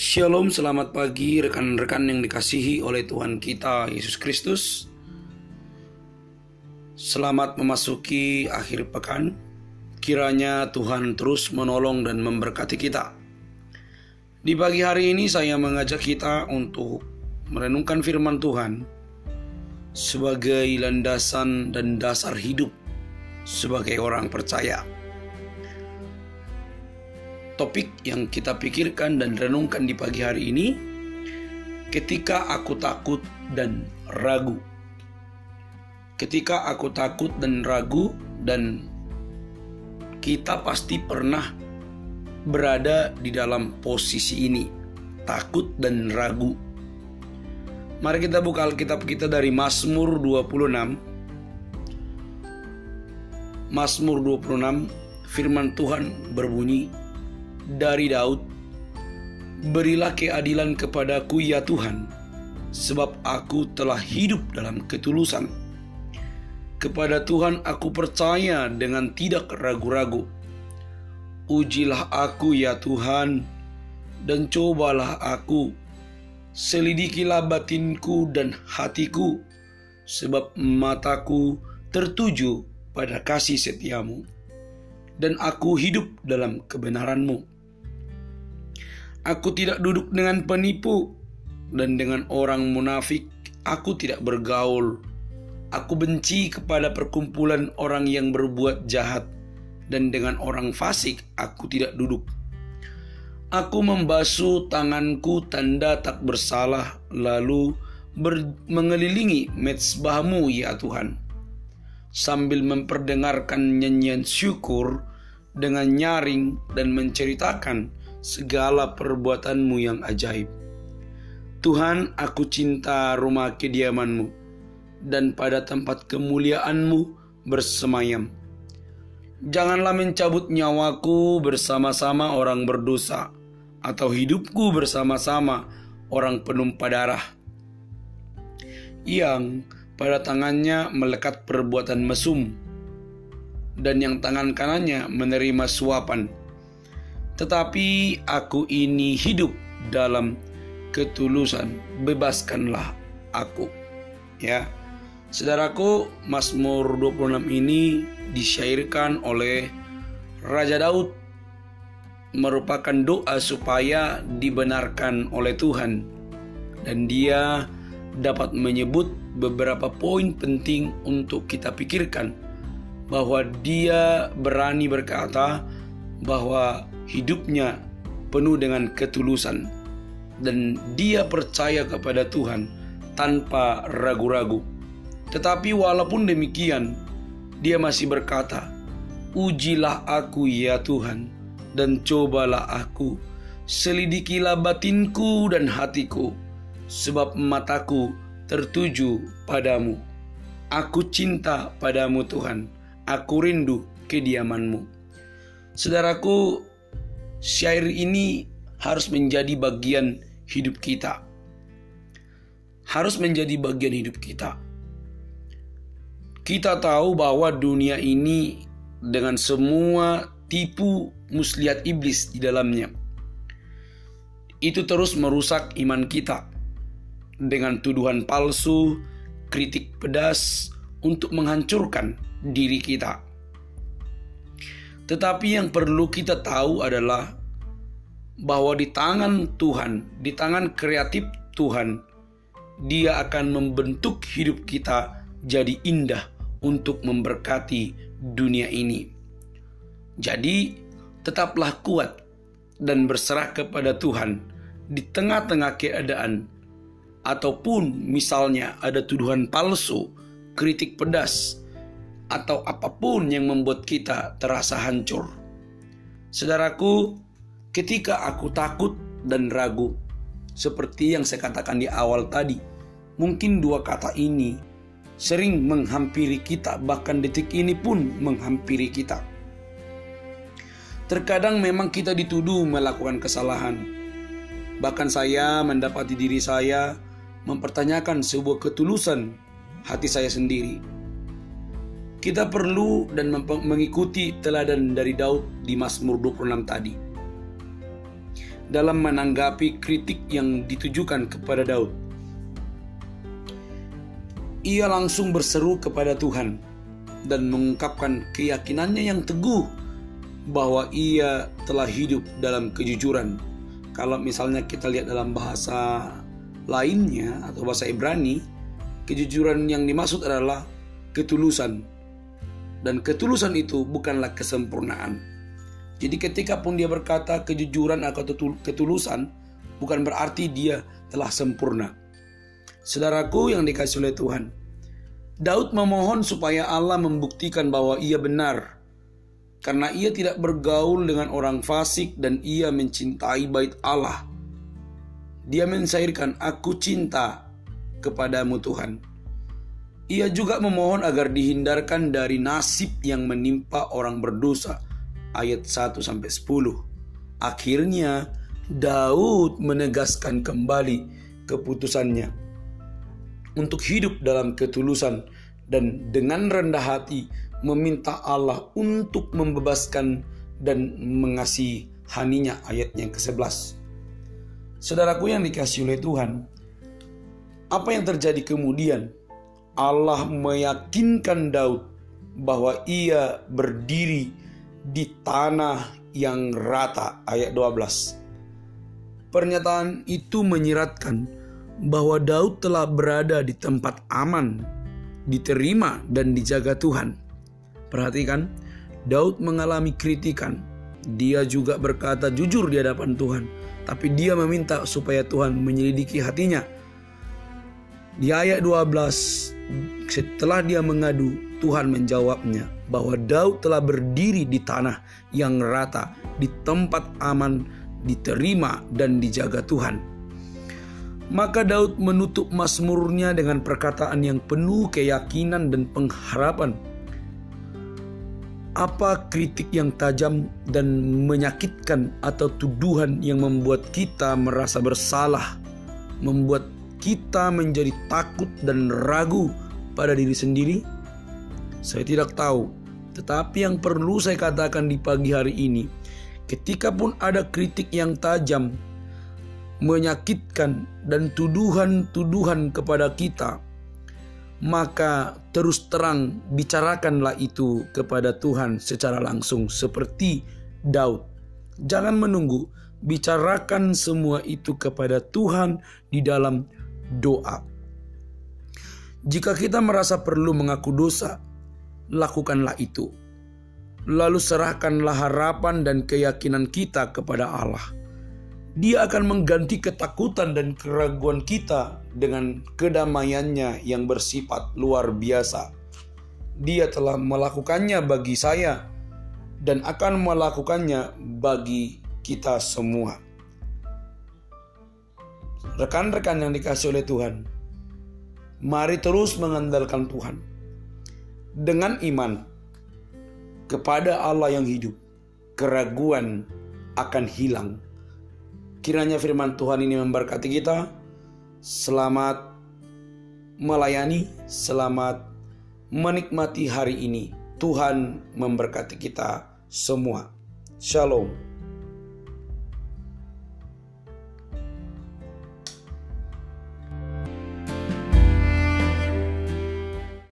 Shalom, selamat pagi rekan-rekan yang dikasihi oleh Tuhan kita Yesus Kristus. Selamat memasuki akhir pekan. Kiranya Tuhan terus menolong dan memberkati kita. Di pagi hari ini saya mengajak kita untuk merenungkan firman Tuhan sebagai landasan dan dasar hidup sebagai orang percaya topik yang kita pikirkan dan renungkan di pagi hari ini ketika aku takut dan ragu. Ketika aku takut dan ragu dan kita pasti pernah berada di dalam posisi ini, takut dan ragu. Mari kita buka Alkitab kita dari Mazmur 26. Mazmur 26 firman Tuhan berbunyi dari Daud, Berilah keadilan kepadaku ya Tuhan, sebab aku telah hidup dalam ketulusan. Kepada Tuhan aku percaya dengan tidak ragu-ragu. Ujilah aku ya Tuhan, dan cobalah aku. Selidikilah batinku dan hatiku, sebab mataku tertuju pada kasih setiamu, dan aku hidup dalam kebenaranmu. Aku tidak duduk dengan penipu dan dengan orang munafik. Aku tidak bergaul. Aku benci kepada perkumpulan orang yang berbuat jahat dan dengan orang fasik aku tidak duduk. Aku membasuh tanganku tanda tak bersalah lalu ber- mengelilingi mezbahmu ya Tuhan sambil memperdengarkan nyanyian syukur dengan nyaring dan menceritakan segala perbuatanmu yang ajaib. Tuhan, aku cinta rumah kediamanmu, dan pada tempat kemuliaanmu bersemayam. Janganlah mencabut nyawaku bersama-sama orang berdosa, atau hidupku bersama-sama orang penumpah darah. Yang pada tangannya melekat perbuatan mesum, dan yang tangan kanannya menerima suapan tetapi aku ini hidup dalam ketulusan. Bebaskanlah aku. Ya. Saudaraku, Mazmur 26 ini disyairkan oleh Raja Daud merupakan doa supaya dibenarkan oleh Tuhan dan dia dapat menyebut beberapa poin penting untuk kita pikirkan bahwa dia berani berkata bahwa hidupnya penuh dengan ketulusan dan dia percaya kepada Tuhan tanpa ragu-ragu. Tetapi walaupun demikian, dia masih berkata, "Ujilah aku ya Tuhan dan cobalah aku, selidikilah batinku dan hatiku, sebab mataku tertuju padamu. Aku cinta padamu Tuhan, aku rindu kediamanmu." Saudaraku, syair ini harus menjadi bagian hidup kita. Harus menjadi bagian hidup kita. Kita tahu bahwa dunia ini dengan semua tipu muslihat iblis di dalamnya. Itu terus merusak iman kita dengan tuduhan palsu, kritik pedas untuk menghancurkan diri kita. Tetapi yang perlu kita tahu adalah bahwa di tangan Tuhan, di tangan kreatif Tuhan, Dia akan membentuk hidup kita jadi indah untuk memberkati dunia ini. Jadi, tetaplah kuat dan berserah kepada Tuhan di tengah-tengah keadaan, ataupun misalnya ada tuduhan palsu, kritik pedas, atau apa pun yang membuat kita terasa hancur. Saudaraku, ketika aku takut dan ragu, seperti yang saya katakan di awal tadi, mungkin dua kata ini sering menghampiri kita, bahkan detik ini pun menghampiri kita. Terkadang memang kita dituduh melakukan kesalahan. Bahkan saya mendapati diri saya mempertanyakan sebuah ketulusan hati saya sendiri kita perlu dan mengikuti teladan dari Daud di Mazmur 26 tadi. dalam menanggapi kritik yang ditujukan kepada Daud. Ia langsung berseru kepada Tuhan dan mengungkapkan keyakinannya yang teguh bahwa ia telah hidup dalam kejujuran. Kalau misalnya kita lihat dalam bahasa lainnya atau bahasa Ibrani, kejujuran yang dimaksud adalah ketulusan. Dan ketulusan itu bukanlah kesempurnaan. Jadi ketika pun dia berkata kejujuran atau ketulusan, bukan berarti dia telah sempurna. Saudaraku yang dikasih oleh Tuhan, Daud memohon supaya Allah membuktikan bahwa ia benar. Karena ia tidak bergaul dengan orang fasik dan ia mencintai bait Allah. Dia mensairkan, aku cinta kepadamu Tuhan. Ia juga memohon agar dihindarkan dari nasib yang menimpa orang berdosa ayat 1 sampai 10. Akhirnya Daud menegaskan kembali keputusannya untuk hidup dalam ketulusan dan dengan rendah hati meminta Allah untuk membebaskan dan mengasihi haninya ayat yang ke-11. Saudaraku yang dikasih oleh Tuhan, apa yang terjadi kemudian? Allah meyakinkan Daud bahwa ia berdiri di tanah yang rata ayat 12. Pernyataan itu menyiratkan bahwa Daud telah berada di tempat aman, diterima dan dijaga Tuhan. Perhatikan, Daud mengalami kritikan. Dia juga berkata jujur di hadapan Tuhan, tapi dia meminta supaya Tuhan menyelidiki hatinya. Di ayat 12, setelah dia mengadu, Tuhan menjawabnya, bahwa Daud telah berdiri di tanah yang rata, di tempat aman, diterima dan dijaga Tuhan. Maka Daud menutup mazmurnya dengan perkataan yang penuh keyakinan dan pengharapan. Apa kritik yang tajam dan menyakitkan atau tuduhan yang membuat kita merasa bersalah, membuat kita menjadi takut dan ragu pada diri sendiri? Saya tidak tahu, tetapi yang perlu saya katakan di pagi hari ini, ketika pun ada kritik yang tajam, menyakitkan, dan tuduhan-tuduhan kepada kita, maka terus terang bicarakanlah itu kepada Tuhan secara langsung, seperti Daud. Jangan menunggu, bicarakan semua itu kepada Tuhan di dalam doa. Jika kita merasa perlu mengaku dosa, lakukanlah itu. Lalu serahkanlah harapan dan keyakinan kita kepada Allah. Dia akan mengganti ketakutan dan keraguan kita dengan kedamaiannya yang bersifat luar biasa. Dia telah melakukannya bagi saya dan akan melakukannya bagi kita semua. Rekan-rekan yang dikasih oleh Tuhan, mari terus mengandalkan Tuhan dengan iman kepada Allah yang hidup, keraguan akan hilang. Kiranya firman Tuhan ini memberkati kita. Selamat melayani, selamat menikmati hari ini. Tuhan memberkati kita semua. Shalom.